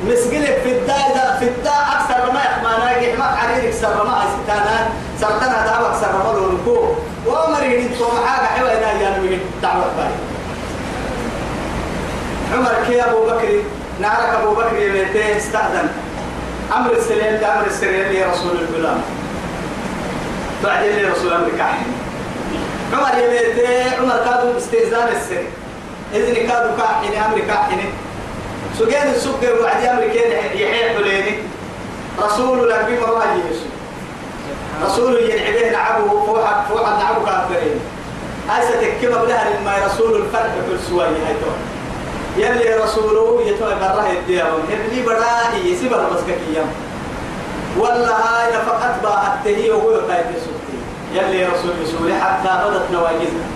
S1: مسجلك في الداء في الداء أكثر ما يحمانا. قحمة حريرك سر ما ستانا. سرتنا هذا أكثر ما لونكو. ومري انتو حاجة حلوة هنا يا نبي دعوة بالي عمر كي أبو بكر نعرك أبو بكر يبيته استأذن. أمر السليم أمر السليم يا رسول الغلام بعدين لي رسول أمريكا عمر يبيته عمر كادوا استئذان السر إذن كادوا كاحين أمريكا حين سجين السكر وعد أمريكا يحيى حليني رسول الله بما يسوع. رسول ينعبه نعبه فوحد فوحد نعبه كافرين. هاي ستكما بلها لما رسول الفرح في السوية هاي يلي رسوله يتوى براه الديهم ابني براه يسيبها بس كيام والله هاي فقط باهته وهو قايد سوتي. يلي رسول يسوع حتى بدت نواجزها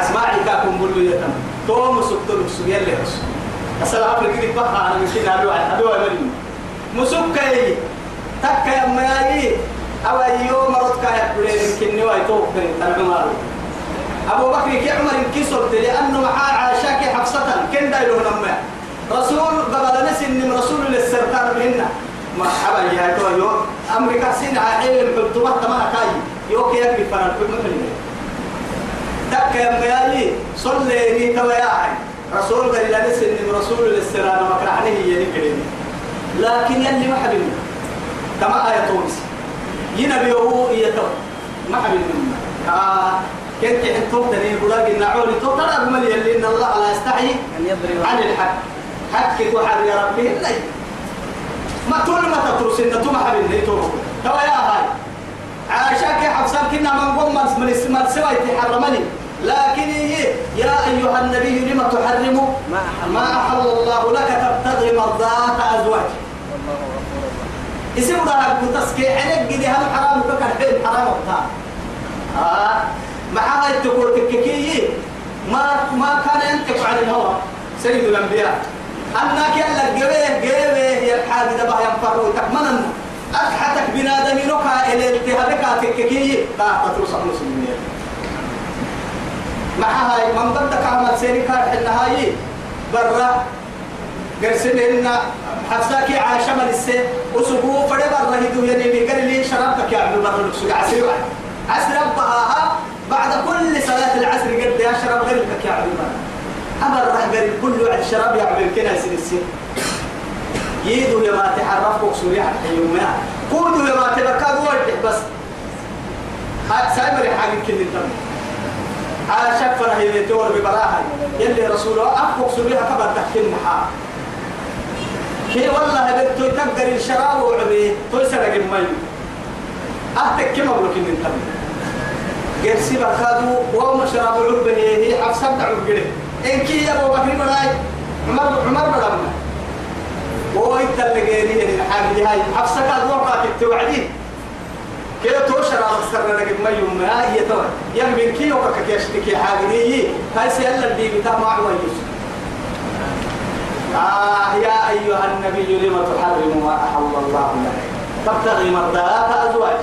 S1: اسمعي كاكم بلو يتم توم سكتلك سو يلي رسول. السلام عليكم بقى أنا مش نادو على ادو على مسكي تك يا ماي أو يوم مرض كايا بلين يمكن نواي توقف العمر أبو بكر كي عمر انكسرت لأنه معاه عاشاك حفصة. كن دايلو نما رسول قبل نسن رسول للسرطان بهن. مرحبا يا تو يو أمريكا سين عائل بالطبع تما كاي. يو كي يكفي فنا الحكم تك يا ميالي صلي لي توايا رسول قال لا نسن رسول للسرطان. كان عليه يلي لكن يلي ما حبيبنا كما آية تونس ينبي هو يتو ما حبيبنا آه. كنت حتوك دني بلاق النعول تو ترى بملي اللي إن الله لا يستحي عن الحق. حق وحر يا ربي لا. ما طول ما تترس إن تو ما حبيبنا تو تو يا هاي. عاشاك حفصان كنا من قوم من اسم سوى تحرمني. لكن هي يا أيها النبي لما تحرم؟
S2: ما أحل
S1: الله. لك تبتغي مرضات أزواجك. اسم ده بتسكي عليك قدي هم حرام حين حرام وقتها آه. مع هاي تقول تككي ما ما كان ينطق عن الهوى. سيد الأنبياء. أنك يلا جبه جبه يا الحاج ده بقى ينفروا تكمنا أكحتك بنادم نكا إلى التهابك تككي لا تترس المسلمين. مع هاي. من ضدك عمل حنا هاي. برا. قرسلهن حفصاك عاشا من السي. وسقوا فدي برا. هدو يعني بيقال لي شربتك يا عبد لك عسير عسر أبها بعد كل صلاة العصر قد يا شرب غيرك يا برا أمر راح قال كل واحد شراب يا عبد الكنا يصير السي يدو يا ما تحرفوا سوريا حتى يومها كودوا يا. ما تبكى بس. هاي سايبر حاجة كل الدم. على شفرة هي تور ببراها يلي رسوله أفوق سوريا كبر تحكي المحا كي والله بدتو تقدر الشراب وعبي تويسر المي. أهتك كما بقولك إن قرسي بكادو وهم شراب العربة هي حفصة بتاع العربة إن كي يا أبو بكر براي عمر عمر برمنا وإنت اللي جيني الحاجة هاي. حفصة كادو وقعت التوعدين كده توشر على السر لك ما يوم ما هي تو يم بين كيو كك كيشتكي حاجة دي هاي سيلا دي بتاع ما هو آه يا أيها النبي لما تحرم ما أحل الله لك؟ تبتغي مرضات أزواج.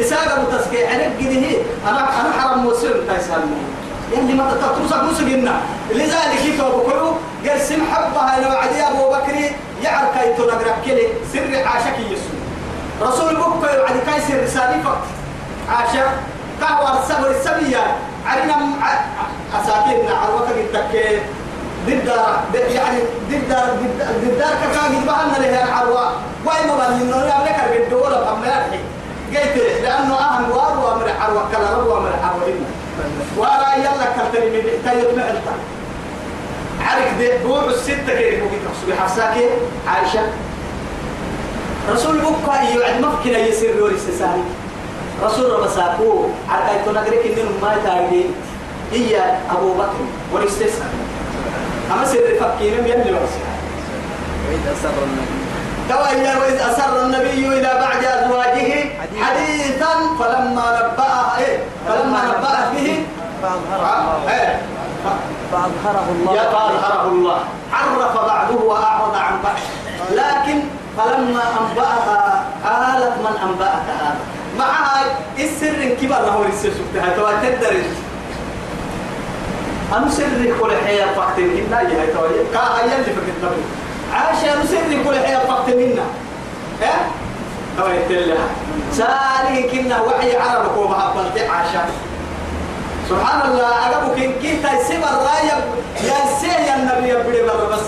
S1: إساقة متسكي عنك قده أنا أنا حرم مسلم تيسالني يعني ما تترسك مسجنا لذلك يتوب كله قرسم حبها لو عدي أبو بكر يعرف كي تنقرأ كلي سر عاشك يسوع. رسول بكر يوعد كاي سر رسالة فقط. عاشا كهوى السبر السبية عرنا أساكيرنا عروك التكي ضد يعني ضد ضد ضد كاكا بحنا له العروة. وين ما بني إنه يملك الدولة أما يرحي قلت لأنه أهم وارو أمر عروة كلا ربو أمر عروة ولا يلا كتري من تيت معلتا عارف ده بوع الستة كده ممكن تحسبي حفصاكي عائشة. رسول بكا يوعد مفكنا يسير وري سساني رسول رب ساكو عركا يتنقرك إنه ما تايدي إيا أبو بكر ورستسا أما سر فكينا يلي ورسها
S3: وإذ أسر النبي.
S1: تويا وإذ أسر النبي إلى بعد أزواجه
S3: حديثاً.
S1: حديثا فلما نبأها إيه فلما نبأت به
S3: فأظهره
S1: آه،
S3: الله
S1: إيه
S3: فأظهره الله.
S1: فأظهره الله. عرف بعضه وأعرض عن بعض لكن فلما أنبأها قالت من أنبأك هذا؟ معها السر كبر له السر سبتها توا تدرج أنا سر كل حياة فقط منا؟ يا توا. كا هيا اللي فكت نبي عاشا سر كل حياة فقط منا؟ إيه توا يتلها. سالي كنا وحي عربك ومحبة عاشا. سبحان الله كنت سبر رايب يا سي يا النبي يبدي بر بس.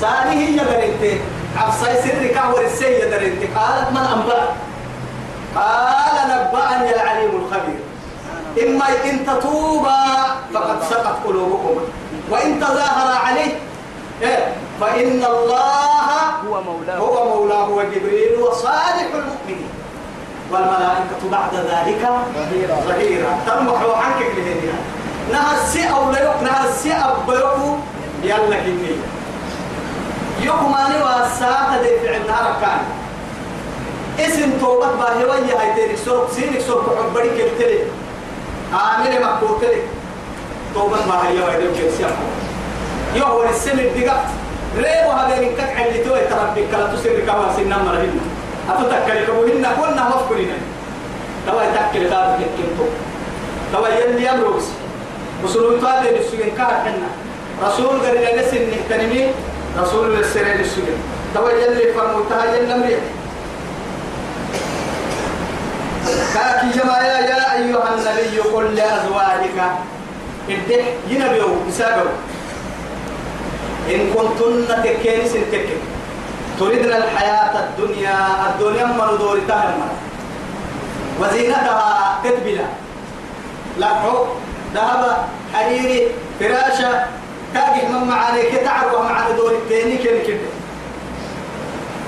S1: سالي هي درنت عفصاي سر كهور السي درنت قالت من أنبأ؟ قال نبأني العليم الخبير. إما إن تتوبا فقد سقط قلوبكم. وإن تظاهر عليه إيه؟ فإن الله
S3: هو مولاه.
S1: هو مولاه وجبريل وصالح المؤمنين. والملائكة بعد ذلك
S3: ظهيرا
S1: تنمح عنك لهذه نها السي أو لا يق نها السي أب يقو. يلا كني يقو ما نوى الساعة دي في عندنا ركان اسم باهي ويا هاي تيري سوق سينك سوق حبري كبتلي. عامل مكوتلي توبة باهي ويا دي كيف سيحو يهو السن الدقاء ريبو هذا من كك اللي توي تربي كلا تسير كما سنة مرهن أتتكلم كبوهن كنا مفكرين. توا يتأكل دار كنتو توا يلي يمرقس وصلوا يطالع للسجن كار حنا رسول قال لنا سن تنمي رسول السر للسجن توا يلي فرموتها يلي مريح. كاكي جماعة يا أيها النبي قل لأزواجك. الدح ينبيو يسابوا إن كنتن تكين سنتكين تريدن الحياة الدنيا الدنيا من دور تهرمنا وزينتها تتبلا لحو ذهب حريري فراشة تاجح من معاني كتعب معاني دور التاني كن كده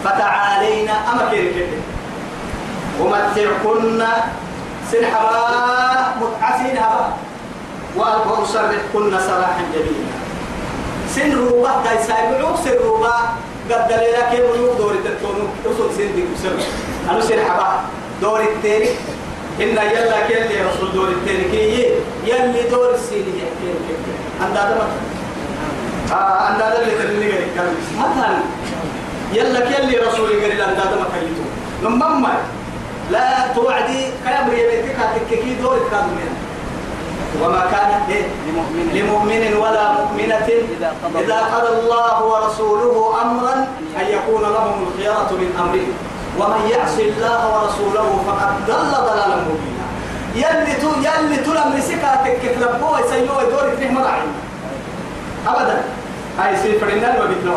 S1: فتعالينا أما كن كده ومتعكن سنحبا متعسين هبا. وأسرحكن سراحا جميلا. سن روبا كاي سايبعوك سن روبا قد دليلا كي ملوك دوري تتونو وصل سن دي كسر. أنا سن حبا. دوري التاني. إن يلا كيلي رسول دوري التاني؟ كي يلي دور السيني يحكي كي عند هذا مثلا آه عند هذا اللي تلني قال كلام مثلا يلا كيلي رسول قال عند هذا مثلا نمما لا توعدي. كلام ريبتك هتككي دوري كادمين وما كان إيه؟
S3: لمؤمن.
S1: لمؤمن ولا مؤمنة
S3: إذا قضى
S1: الله ورسوله أمرا أن يكون لهم الخيارة من أمره. ومن يعص الله ورسوله فقد ضل ضلالا مبينا. يلي تو يلي تو لم سكاتك كتلبوه يسيوه دور اثنين مرعي أبدا. هاي سير فرنان وبيتنا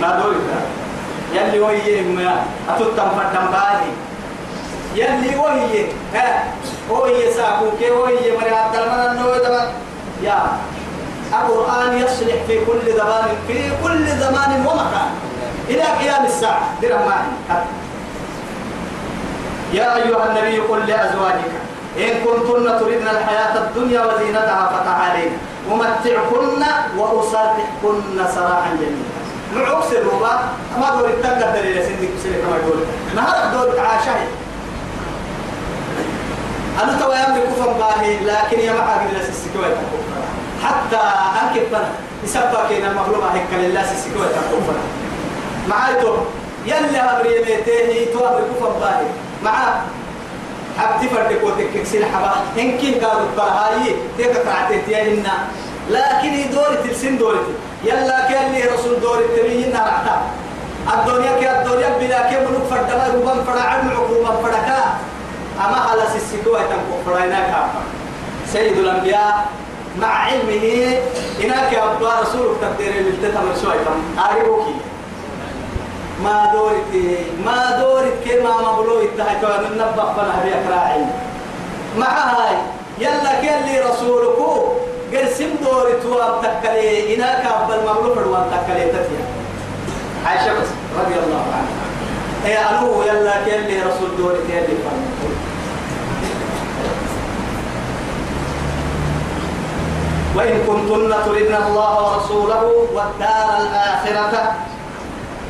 S1: ما دور يلي هو يهم أتوتم فتم بالي يلي وهي ها؟ هو يساكو كي هو يمري عبد المنان نو دبا يا القرآن يصلح في كل زمان في كل زمان ومكان. إلى قيام الساعة درهم يا أيها النبي قل لأزواجك إن كنتن تردن الحياة الدنيا وزينتها فتعالين. ومتعكن وأسرحكن سراحا جميلا. معوك سروا ما دور التنقى دليل سندك بسلك ما يقول. نهار دور عاشاي أنا تو يملك كفر باهي لكن يا معاك لله السكوة حتى أنكب بنا يسبق إن المغلوبة هيك لله السكوة تكفر. معايتو يلي أمري ميتيه تو أمر كفر باهي معاه حبتي فردك وتكك سين حبا إن كين قالوا برهاي تيك قرعتي تيهن لكن دوري تلسين دوري يلا كان لي رسول دور التبيين نرعتا الدنيا كي الدنيا بلا كي ملوك فردما ربما فرعا عقوبا فردكا أما على سيسكوا يتنقوا فرعنا كافا سيد الأنبياء مع علمه إنك أبدا رسولك تقدير اللي تتمر شوية أعرفوكي ما دورت ما دورت كما مبلو التحت من نبق فنا بيك راعي مع هاي يلا كلي رسولك. قرسم دورت وابتكلي إنك أبدا المبلو فروان تكلي تتيا عائشة رضي الله عنها. هي أنو يلا كلي رسول دورت يلي فرمت وإن كنتن تردن الله ورسوله والدار الآخرة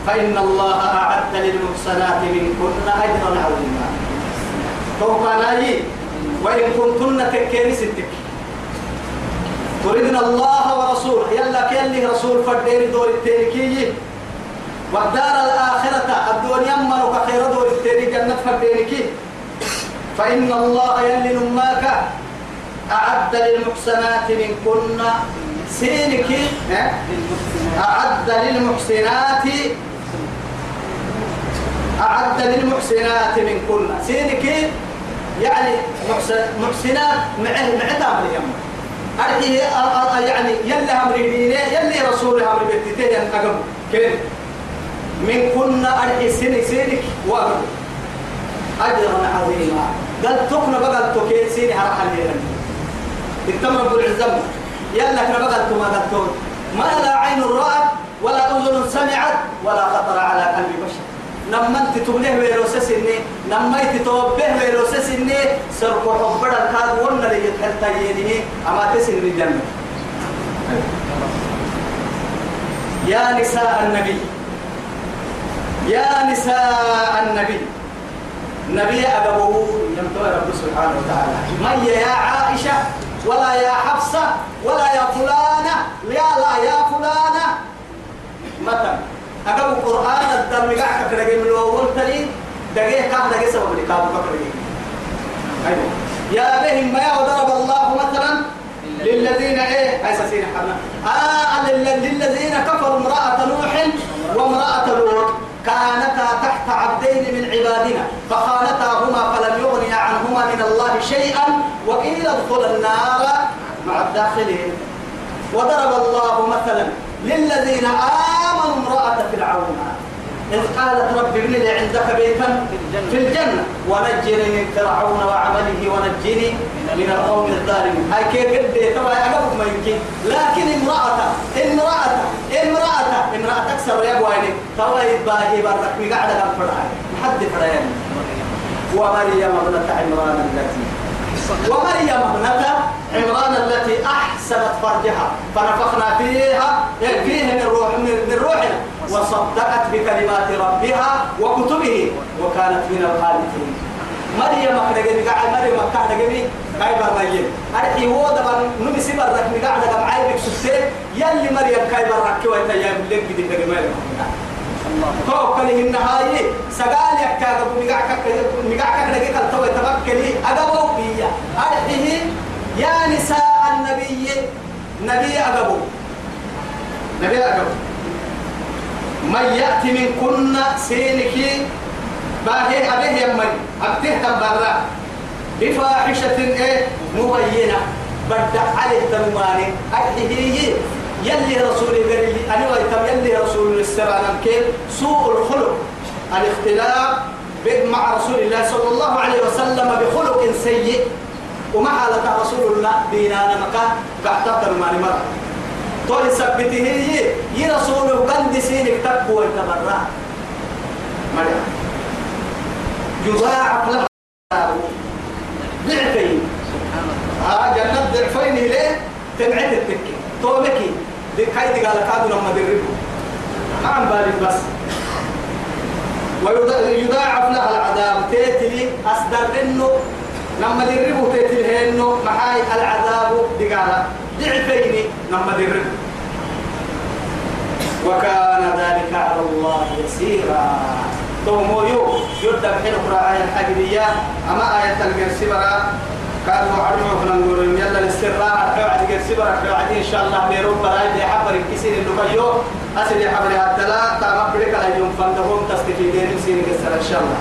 S1: فإن الله أعد للمحسنات منكن أجرا عظيما. توقع ناجي؟ وإن كنتن تكيني ستك. تردن الله ورسوله. يلا كيلي رسول فردين دور التيركي والدار الآخرة الدنيا مرك خير دور التيري جنة فردينك. فإن الله يلي نماك أعد للمحسنات منكن سينك. أعد للمحسنات أعد للمحسنات منكن سينك. يعني محسن محسنات معه أمر يم. أرجه يعني يلا أمر دينه يلي رسول أمر بيتين أقم كين من كنا أرجه سينك سينك وأمر أجرا عظيما قال تقنا بقى تكين سيني هرحل ليرني التم رب العزة يلا كنا بقى ما ما لا عين رأت ولا أذن سمعت ولا خطر على قلب بشر. لما انت ويروسس اني لما توبه ويروسس اني سرق حبڑا كاد ونا لي يتحلتا يديه أما تسن الجنة يا نساء النبي. يا نساء النبي. نبي أبوه يمتوى رب سبحانه وتعالى. من يا عائشة ولا يا حفصة ولا يا فلانة. يا لا يا فلانة. مثلا أقول القرآن الدم قاعد كرجع من الأول تلي. دقيقة كم دقيقة سبب اللي كابو كرجع أيوة. يا بهم ما وضرب الله مثلا للذين إيه؟ هاي سسين حنا آه للذين كفروا امرأة نوح وامرأة لوط. كانتا تحت عبدين من عبادنا فخانتاهما فلم يغني عنهما من الله شيئا وقيل ادخل النار مع الداخلين. وضرب الله مثلا للذين آمنوا امرأة فرعون. إذ قالت رب ابن لي عندك بيتا في الجنة. ونجني من فرعون وعمله ونجني من القوم الظالمين. هاي كيف قد طبعا أقرب ما يمكن. لكن امرأة امرأة امرأة امرأة تكسر يا بويني توا يتباهي برك قاعدة كم فرعي حد فرعي ومريم ابنة عمران التي ومريم ابنة عمران التي أحسنت فرجها. فنفخنا فيها فيه من روح من روحنا. وصدقت بكلمات ربها وكتبه وكانت من القانتين. مريم كنجي قاعد مريم قاعد جمي كاي برمجين أرحي هو دبا نبي سبر رك قاعد دبا عايبك سبتي يلي مريم كاي برك ويتا يا بلك بدي تجمل توكل النهاية سقال يكاد مقعك مقعك نجي كل توي تبكلي. أجابوا بيا أرحيه يا نساء النبي. نبي أجابوا نبي أجابوا من يأتي من كنا سينك باهي أبيه يمن أبته تبرا بفاحشة إيه؟ مبينة. بدأ عليه تنماني أرحيه يلي رسول قال أنا ويتم يلي رسول السلام كيف؟ سوء الخلق. الاختلاف مع رسول الله صلى الله عليه وسلم بخلق سيء. ومع حالة رسول الله دينانا مكان بعتبر ما نمر طول سبته يي رسول قد سينك تبو ويتبرع. مريم. يضاعف لها. ضعفين. آه جنة ضعفين ليه؟ تبعت التكي تومكي دي كاي دي قال كادو لما دربه ما عم بالي بس. ويضاعف لها العذاب. تيتلي أصدر إنه لما دربه تيتلي إنه محاي العذاب دي قال ضعفين نما درب وكان ذلك على الله يسيرا. ثم يو يرد بحين أخرى آية حقيقية أما آية القرسي برا كانوا عرفوا فلان قولوا يلا للسر أركوا القرسي برا أركوا إن شاء الله بيروب براي بيحبر الكسين اللي قيو أسل يحبر هاتلا تامك لك يوم فندهم تستفيدين مسيني قصر إن شاء الله.